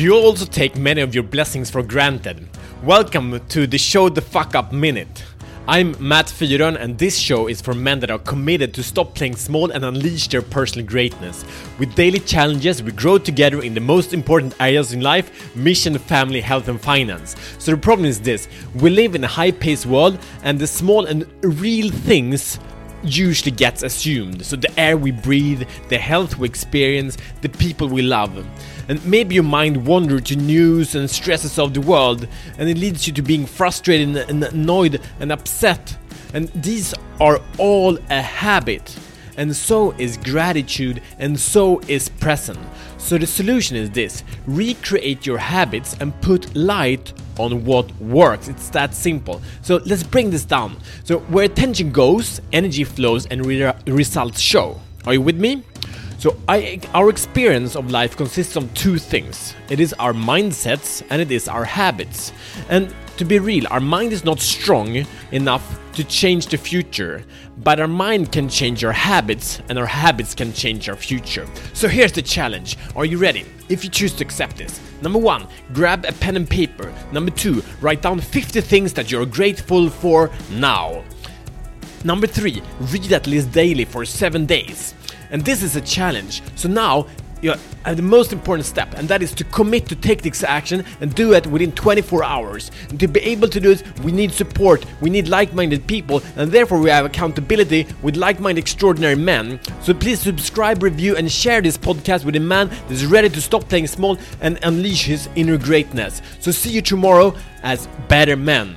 Do you also take many of your blessings for granted? Welcome to the Show the Fuck Up Minute. I'm Matt Fyron, and this show is for men that are committed to stop playing small and unleash their personal greatness. With daily challenges, we grow together in the most important areas in life mission, family, health, and finance. So the problem is this we live in a high paced world, and the small and real things usually gets assumed. So the air we breathe, the health we experience, the people we love. And maybe your mind wanders to news and stresses of the world, and it leads you to being frustrated and annoyed and upset. And these are all a habit. And so is gratitude, and so is present. So the solution is this recreate your habits and put light on what works. It's that simple. So let's bring this down. So, where attention goes, energy flows and re- results show. Are you with me? So, I, our experience of life consists of two things it is our mindsets and it is our habits. And to be real, our mind is not strong enough to change the future, but our mind can change our habits, and our habits can change our future. So here's the challenge Are you ready? If you choose to accept this, number one, grab a pen and paper. Number two, write down 50 things that you're grateful for now. Number three, read that list daily for seven days. And this is a challenge. So now you uh, have the most important step, and that is to commit to take this action and do it within 24 hours. And to be able to do it, we need support, we need like minded people, and therefore we have accountability with like minded extraordinary men. So please subscribe, review, and share this podcast with a man that is ready to stop playing small and unleash his inner greatness. So see you tomorrow as better men.